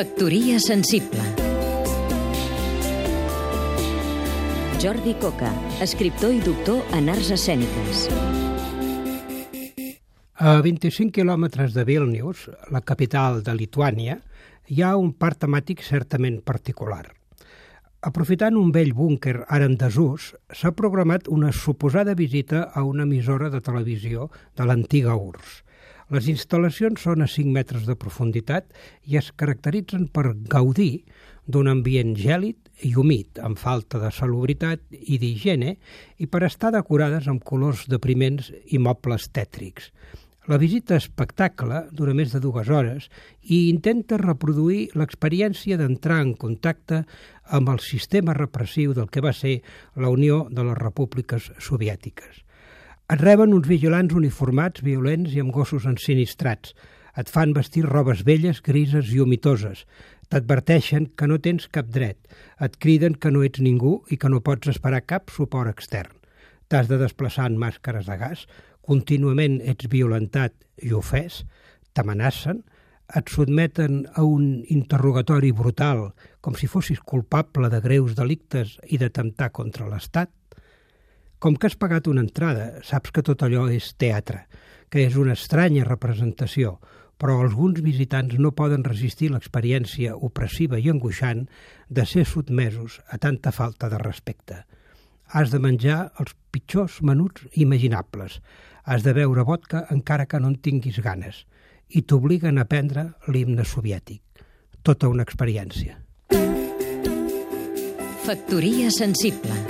Factoria sensible Jordi Coca, escriptor i doctor en arts escèniques. A 25 quilòmetres de Vilnius, la capital de Lituània, hi ha un parc temàtic certament particular. Aprofitant un vell búnquer ara en desús, s'ha programat una suposada visita a una emissora de televisió de l'antiga URSS. Les instal·lacions són a 5 metres de profunditat i es caracteritzen per gaudir d'un ambient gèlid i humit, amb falta de salubritat i d'higiene, i per estar decorades amb colors depriments i mobles tètrics. La visita espectacle dura més de dues hores i intenta reproduir l'experiència d'entrar en contacte amb el sistema repressiu del que va ser la Unió de les Repúbliques Soviètiques. Et reben uns vigilants uniformats, violents i amb gossos ensinistrats. Et fan vestir robes velles, grises i humitoses. T'adverteixen que no tens cap dret. Et criden que no ets ningú i que no pots esperar cap suport extern. T'has de desplaçar en màscares de gas, contínuament ets violentat i ofès, t'amenacen, et sotmeten a un interrogatori brutal com si fossis culpable de greus delictes i d'atemptar contra l'Estat. Com que has pagat una entrada, saps que tot allò és teatre, que és una estranya representació, però alguns visitants no poden resistir l'experiència opressiva i angoixant de ser sotmesos a tanta falta de respecte. Has de menjar els pitjors menuts imaginables, Has de beure vodka encara que no en tinguis ganes i t'obliguen a prendre l'himne soviètic. Tota una experiència. Factoria sensible